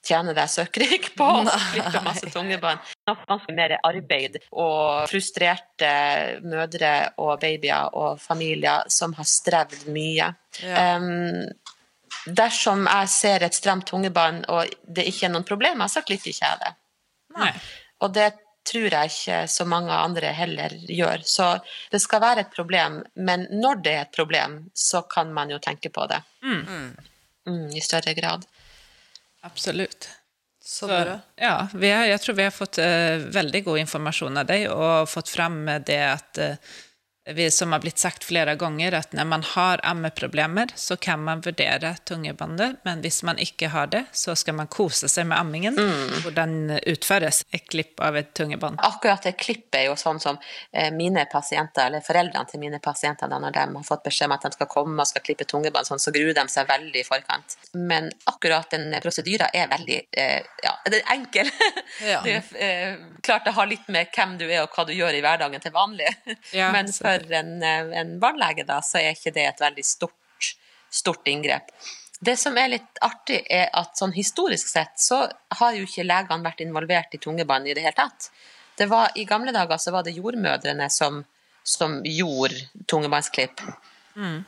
tjener deg søkkrik på og slipper masse tungebånd. Ganske mer arbeid og frustrerte mødre og babyer og familier som har strevd mye. Ja. Um, dersom jeg ser et stramt tungebånd og det ikke er noen problemer, så klikker ikke jeg det. Nei. Og det tror jeg ikke så mange andre heller gjør. Så det skal være et problem, men når det er et problem, så kan man jo tenke på det. Mm. Mm, I større grad. Absolutt. Så bra. Ja, har, jeg tror vi har fått uh, veldig god informasjon av deg, og fått frem det at uh, som har blitt sagt flere ganger, at når man har ammeproblemer, så kan man vurdere tungebåndet, men hvis man ikke har det, så skal man kose seg med ammingen. Mm. Hvordan utføres et klipp av et tungebånd? Akkurat det klippet er jo sånn som eh, mine pasienter, eller foreldrene til mine pasienter, da, når de har fått beskjed om at de skal komme og skal klippe tungebånd, sånn, så gruer de seg veldig i forkant. Men akkurat den prosedyra er veldig eh, ja, det er enkel. Ja. Det er eh, klart det har litt med hvem du er og hva du gjør i hverdagen til vanlig. Ja, men for for en, eh, en barnelege, da, så er ikke det et veldig stort, stort inngrep. Det som er litt artig, er at sånn historisk sett så har jo ikke legene vært involvert i tungebånd i det hele tatt. Det var, I gamle dager så var det jordmødrene som, som gjorde tungebåndsklipp. Mm.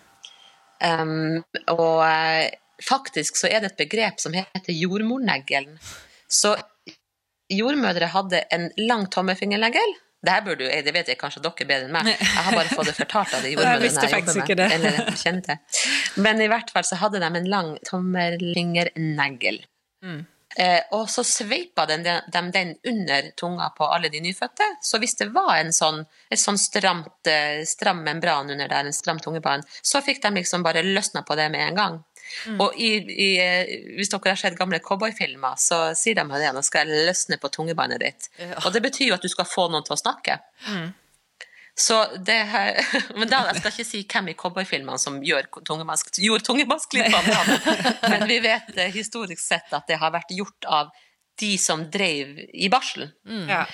Um, og uh, faktisk så er det et begrep som heter jordmorneglen. Så jordmødre hadde en lang tommefingernegl det her burde jo, det vet jeg kanskje dere bedre enn meg, jeg har bare fått det fortalt av de jordmødrene jeg jobber med. Eller kjenner til. Men i hvert fall så hadde de en lang tommelfingernegl. Mm. Eh, og så sveipa de den, den, under tunga på alle de nyfødte. Så hvis det var en sånn, et sånn stramt, eh, stram membran under der, en stram tungebane, så fikk de liksom bare løsna på det med en gang. Mm. Og i, i, hvis dere har sett gamle cowboyfilmer, så sier de det nå skal jeg løsne på tungebåndet ditt. Ja. Og det betyr jo at du skal få noen til å snakke. Mm. Så det her, men da, Jeg skal ikke si hvem i cowboyfilmene som gjør tungemask, gjorde tungemaskklippene, men vi vet eh, historisk sett at det har vært gjort av de som drev i barsel. Mm. Ja.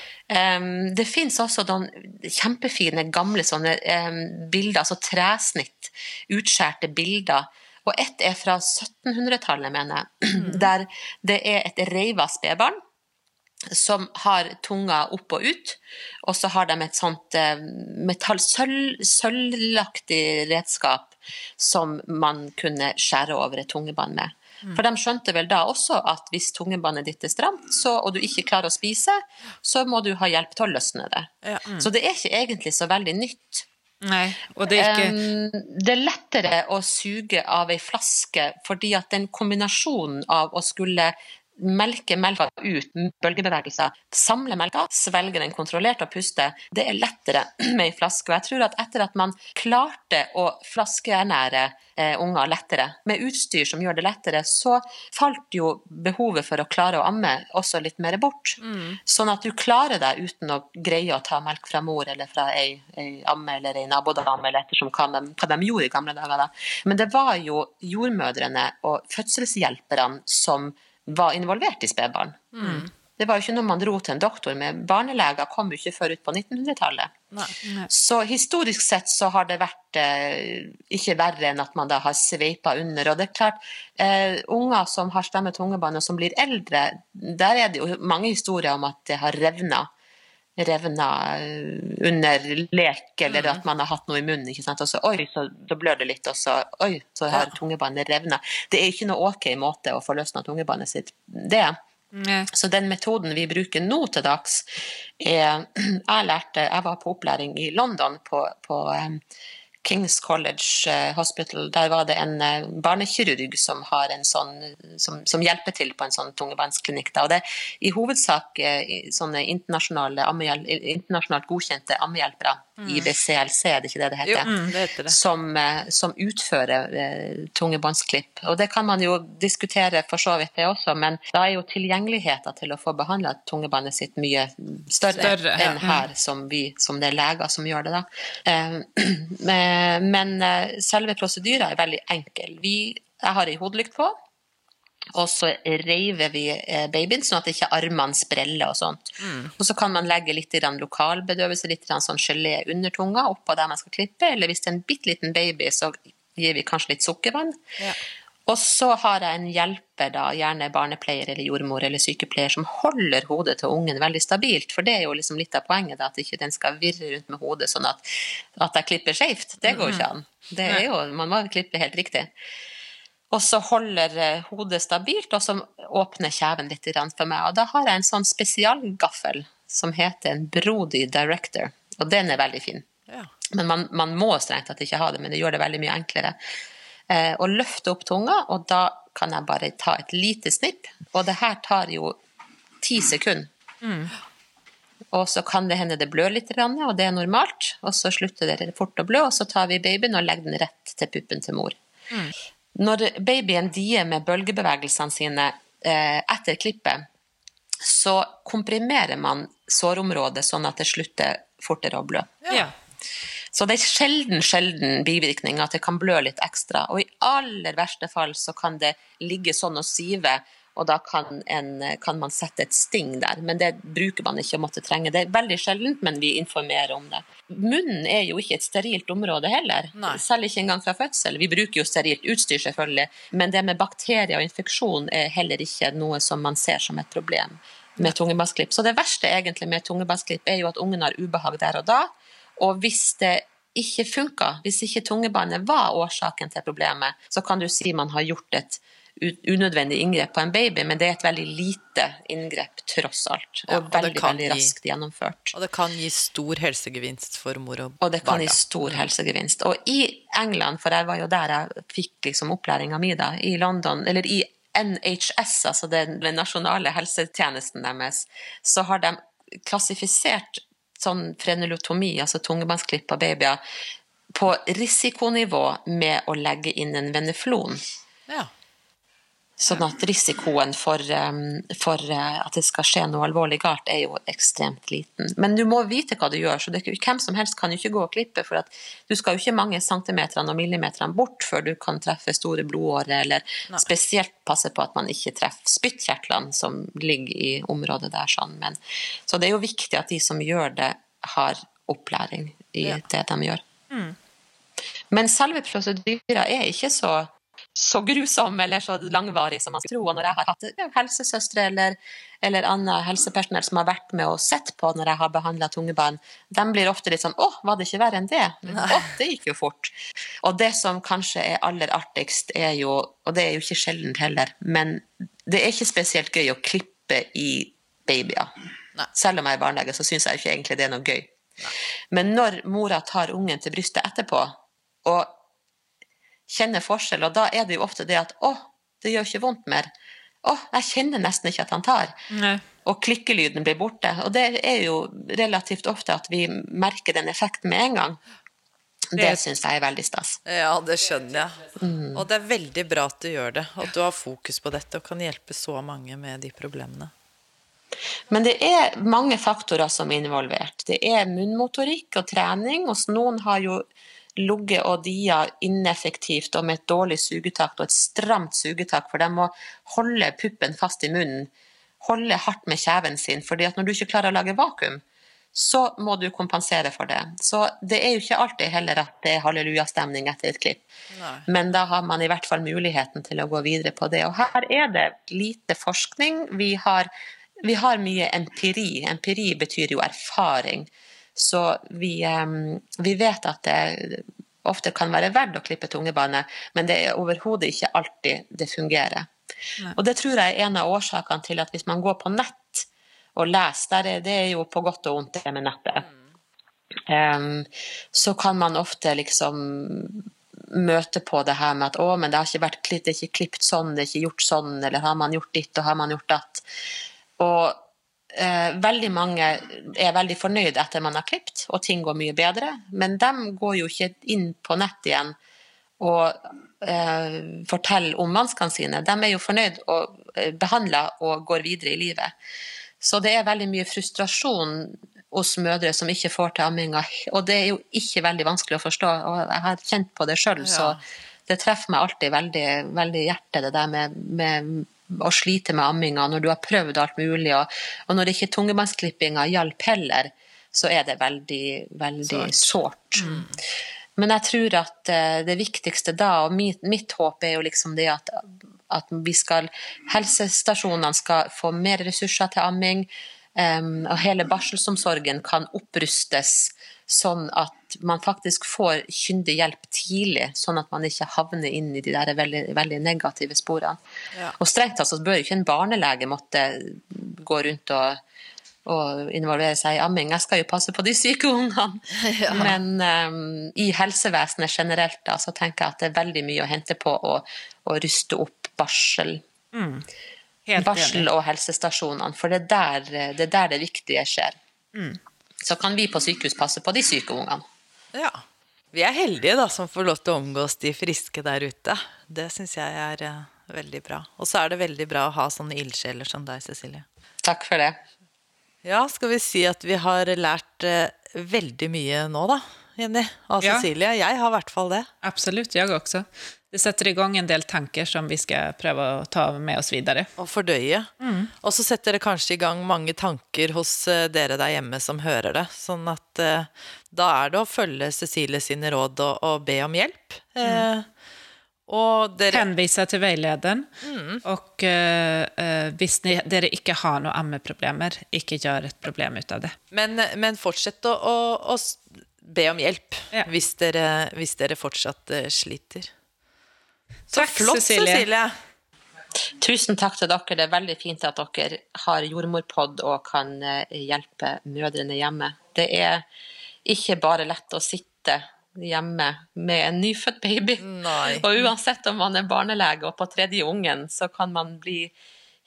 Um, det fins også noen kjempefine gamle sånne um, bilder, altså tresnitt, utskjærte bilder og ett er fra 1700-tallet, mener jeg, mm. der det er et reiva spedbarn som har tunga opp og ut, og så har de et sånt eh, metall, sølv, sølvaktig redskap som man kunne skjære over et tungebånd med. Mm. For de skjønte vel da også at hvis tungebåndet ditt er stramt, så, og du ikke klarer å spise, så må du ha hjelp til å løsne det. Ja, mm. Så det er ikke egentlig så veldig nytt. Nei, og det er ikke um, Det er lettere å suge av ei flaske fordi at den kombinasjonen av å skulle melke melka ut bølgebevegelser, samle melka, svelge den kontrollert og puste, det er lettere med ei flaske. Og jeg tror at etter at man klarte å flaskeernære eh, unger lettere, med utstyr som gjør det lettere, så falt jo behovet for å klare å amme også litt mer bort. Mm. Sånn at du klarer deg uten å greie å ta melk fra mor eller fra ei, ei amme eller ei nabodame, eller ettersom hva de, hva de gjorde i gamle dager. Da. Men det var jo jordmødrene og fødselshjelperne som var involvert i spedbarn. Mm. Det var jo ikke noe man dro til en doktor med. Barneleger kom jo ikke før ut på 1900-tallet. Så historisk sett så har det vært eh, ikke verre enn at man da har sveipa under. Og det er klart, eh, unger som har stemmet tungebånd og som blir eldre, der er det jo mange historier om at det har revna. Revna eh, under lek, eller mm. at man har hatt noe i munnen. ikke sant? Og så oi, så da blør det litt, og så oi, så har ja. tungebåndet revna. Det er ikke noe ok måte å få løsna tungebåndet sitt. det Mm. Så den metoden vi bruker nå til dags, er Jeg lærte Jeg var på opplæring i London på, på um, Kings College eh, Hospital. Der var det en eh, barnekirurg som, sånn, som, som hjelper til på en sånn tungevannsklinikk. Og det er i hovedsak sånne internasjonalt godkjente ammehjelpere, mm. IBCLC, er det ikke det det heter? Jo, mm, det heter det. Som, som utfører eh, tungebåndsklipp. Og det kan man jo diskutere for så vidt det også, men da er jo tilgjengeligheten til å få behandla tungebåndet sitt mye større, større enn mm. her, som, vi, som det er leger som gjør det. da. Men eh, selve prosedyra er veldig enkel. Vi, jeg har ei hodelykt på, og så reiver vi eh, babyen sånn at ikke armene spreller og sånt. Mm. Og så kan man legge litt lokalbedøvelse, litt sånn gelé under tunga oppå der man skal klippe, eller hvis det er en bitte liten baby, så gir vi kanskje litt sukkervann. Ja. Og så har jeg en hjelper, da, gjerne barnepleier eller jordmor eller sykepleier, som holder hodet til ungen veldig stabilt. For det er jo liksom litt av poenget, da, at ikke den skal virre rundt med hodet sånn at, at jeg klipper skjevt. Det går ikke an. Det jo, man må klippe helt riktig. Og så holder eh, hodet stabilt, og så åpner kjeven litt for meg. Og da har jeg en sånn spesialgaffel som heter en Brody Director, og den er veldig fin. Ja. Men man, man, må strengt tatt ikke ha det, men det gjør det veldig mye enklere eh, og løfte opp tunga, og da kan jeg bare ta et lite snipp. Og det her tar jo ti sekunder. Mm. Og så kan det hende det blør litt, og det er normalt. Og så slutter det fort å blø, og så tar vi babyen og legger den rett til puppen til mor. Mm. Når babyen dier med bølgebevegelsene sine eh, etter klippet, så komprimerer man sårområdet sånn at det slutter fortere å blø. Ja. Så det er sjelden, sjelden bivirkning at det kan blø litt ekstra. Og i aller verste fall så kan det ligge sånn og sive, og da kan, en, kan man sette et sting der. Men det bruker man ikke å måtte trenge. Det er veldig sjeldent, men vi informerer om det. Munnen er jo ikke et sterilt område heller, Nei. selv ikke engang fra fødsel. Vi bruker jo sterilt utstyr, selvfølgelig, men det med bakterier og infeksjon er heller ikke noe som man ser som et problem med tungebassklipp. Så det verste egentlig med tungebassklipp er jo at ungen har ubehag der og da, og hvis det ikke funka, hvis ikke tungebåndet var årsaken til problemet, så kan du si man har gjort et unødvendig inngrep på en baby, men det er et veldig lite inngrep tross alt. Og, ja, og veldig veldig gi, raskt gjennomført. Og det kan gi stor helsegevinst for mor og barn. Og det kan gi stor helsegevinst. Og i England, for jeg var jo der jeg fikk liksom opplæringa mi, da, i London, eller i NHS, altså den nasjonale helsetjenesten deres, så har de klassifisert sånn frenulotomi, altså tungebåndsklipp av babyer, på risikonivå med å legge inn en veneflon. Ja. Sånn at risikoen for, for, uh, at det skal skje noe alvorlig galt, er jo ekstremt liten. Men du må vite hva du gjør, så det, hvem som helst kan jo ikke gå og klippe. For du skal jo ikke mange centimeterne og millimeterne bort før du kan treffe store blodårer, eller Nei. spesielt passe på at man ikke treffer spyttkjertlene som ligger i området der. Sånn. Men, så det er jo viktig at de som gjør det, har opplæring i ja. det de gjør. Mm. Men selve prosedyra er ikke så så grusom eller så langvarig som man skulle tro. Og når jeg har hatt helsesøstre eller, eller annet helsepersonell som har vært med og sett på når jeg har behandla tungebarn, de blir ofte litt sånn 'Å, var det ikke verre enn det?' Å, det gikk jo fort. Og det som kanskje er aller artigst, er jo, og det er jo ikke sjeldent heller, men det er ikke spesielt gøy å klippe i babyer. Nei. Selv om jeg er barnelege, så syns jeg ikke egentlig det er noe gøy. Nei. Men når mora tar ungen til brystet etterpå, og kjenner forskjell. Og da er det jo ofte det at 'å, det gjør ikke vondt mer'. 'Å, jeg kjenner nesten ikke at han tar'. Nei. Og klikkelyden blir borte. Og det er jo relativt ofte at vi merker den effekten med en gang. Det syns jeg er veldig stas. Ja, det skjønner jeg. Mm. Og det er veldig bra at du gjør det. At du har fokus på dette og kan hjelpe så mange med de problemene. Men det er mange faktorer som er involvert. Det er munnmotorikk og trening. Hos noen har jo ligget og dia ineffektivt og med et dårlig sugetakt og et stramt sugetak, for de må holde puppen fast i munnen, holde hardt med kjeven sin, fordi at når du ikke klarer å lage vakuum, så må du kompensere for det. Så det er jo ikke alltid heller at det er hallelujastemning etter et klipp. Nei. Men da har man i hvert fall muligheten til å gå videre på det. Og her er det lite forskning. Vi har, vi har mye empiri. Empiri betyr jo erfaring. Så vi, vi vet at det ofte kan være verdt å klippe tungebane, men det er overhodet ikke alltid det fungerer. Nei. Og det tror jeg er en av årsakene til at hvis man går på nett og leser, er det jo på godt og vondt det med nettet. em, så kan man ofte liksom møte på det her med at å, men det har ikke vært det er ikke klippet sånn, det er ikke gjort sånn, eller har man gjort ditt og har man gjort datt. Og eh, veldig mange er veldig fornøyd etter man har klippet, og ting går mye bedre, men de går jo ikke inn på nett igjen og eh, forteller om vanskene sine. De er jo fornøyd og eh, behandla og går videre i livet. Så det er veldig mye frustrasjon hos mødre som ikke får til amminga, og det er jo ikke veldig vanskelig å forstå. og Jeg har kjent på det sjøl, så det treffer meg alltid veldig, veldig i hjertet, det der med, med å sliter med amminga når du har prøvd alt mulig, og, og når ikke tungebåndsklippinga hjalp heller, så er det veldig, veldig sårt. Men jeg tror at eh, det viktigste da, og mitt, mitt håp er jo liksom det at, at vi skal Helsestasjonene skal få mer ressurser til amming, um, og hele barselsomsorgen kan opprustes sånn at man faktisk får kyndig hjelp tidlig, sånn at man ikke havner inn i de der veldig, veldig negative sporene. Ja. Og strengt tatt så bør ikke en barnelege måtte gå rundt og og involvere seg i amming. Jeg skal jo passe på de syke ungene. Men um, i helsevesenet generelt da, så tenker jeg at det er veldig mye å hente på å, å ruste opp barsel. Helt barsel og helsestasjonene, for det er der det, er der det viktige skjer. Mm. Så kan vi på sykehus passe på de syke ungene. Ja. Vi er heldige da, som får lov til å omgås de friske der ute. Det syns jeg er eh, veldig bra. Og så er det veldig bra å ha sånne ildsjeler som deg, Cecilie. Takk for det. Ja, skal vi si at vi har lært eh, veldig mye nå, da, Jenny? Av Ja. Cecilie. Jeg har i hvert fall det. Absolutt, jeg också. Det setter i gang en del tanker som vi skal prøve å ta med oss videre. Og fordøye. Og så setter det kanskje i gang mange tanker hos eh, dere der hjemme som hører det. Sånn at eh, da er det å følge Cecilie sine råd og, og be om hjelp. Eh, og dere Hänvisa till vägledaren. Och eh, eh, hvis ni, dere ikke har noen ammeproblemer, ikke gjør et problem ut av det. Men, men fortsett å, å, å be om hjelp Ja. hvis, dere, hvis dere fortsatt eh, sliter. Så Takk, flott, Cecilie. Cecilie. Tusen takk til dere. Det er veldig fint at dere har jordmorpod og kan eh, hjelpe mødrene hjemme. Det er ikke bare lett å sitte hjemme med en nyfødt baby. Nei. Og uansett om man er barnelege og på tredje ungen, så kan man bli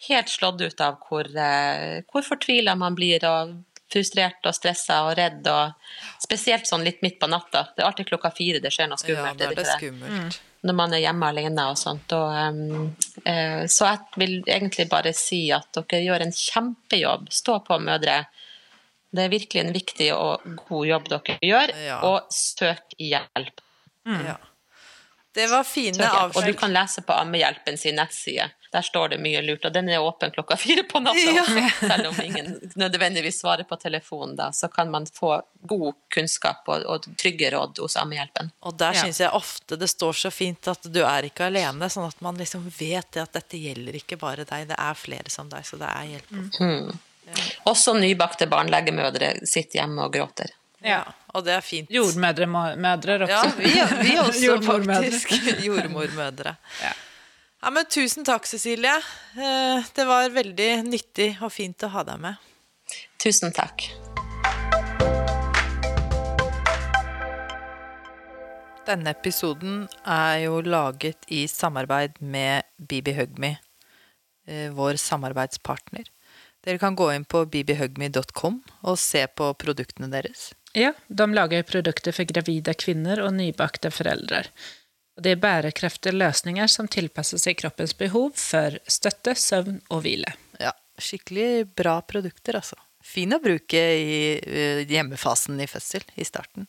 helt slått ut av hvor, eh, hvor fortvila man blir, og frustrert og stressa og redd. Og spesielt sånn litt midt på natta. Det er alltid klokka fire det skjer noe skummelt. Ja, det er det skummelt. når man er hjemme alene og sånt. Og, um, uh, så jeg vil egentlig bare si at dere gjør en kjempejobb. Stå på, mødre. Det er virkelig en viktig og god jobb dere gjør, Ja. og søk hjelp. Ja. Det var fine avskjed. Og du kan lese på Ammehjelpen sin nettside. Der står det mye lurt, og den er åpen klokka fire på natta. Ja. Selv om ingen nødvendigvis svarer på telefonen, da, så kan man få god kunnskap og, og trygge råd hos Ammehjelpen. Og der Ja. syns jeg ofte det står så fint at du er ikke alene, sånn at man liksom vet det at dette gjelder ikke bare deg, det er flere som deg, så det er hjelp. Også nybakte barnelegemødre sitter hjemme og gråter. Ja. Og det er fint. Jordmødre mødre også. Ja, vi, vi også Jordmormødre. faktisk. Jordmormødre. Ja. Ja, men tusen takk, Cecilie. Eh, Det var veldig nyttig og fint å ha deg med. Tusen takk. Denne episoden er jo laget i samarbeid med Bibi Hugme, eh, vår samarbeidspartner. Dere kan gå inn på bibihugme.com og se på produktene deres. Ja, de lager produkter for gravide kvinner og nybakte föräldrar. Och det er bærekraftige løsninger som tilpasser seg kroppens behov for støtte, søvn og hvile. Ja, skikkelig bra produkter, altså. Fin å bruke i eh, hjemmefasen i fødsel, i starten.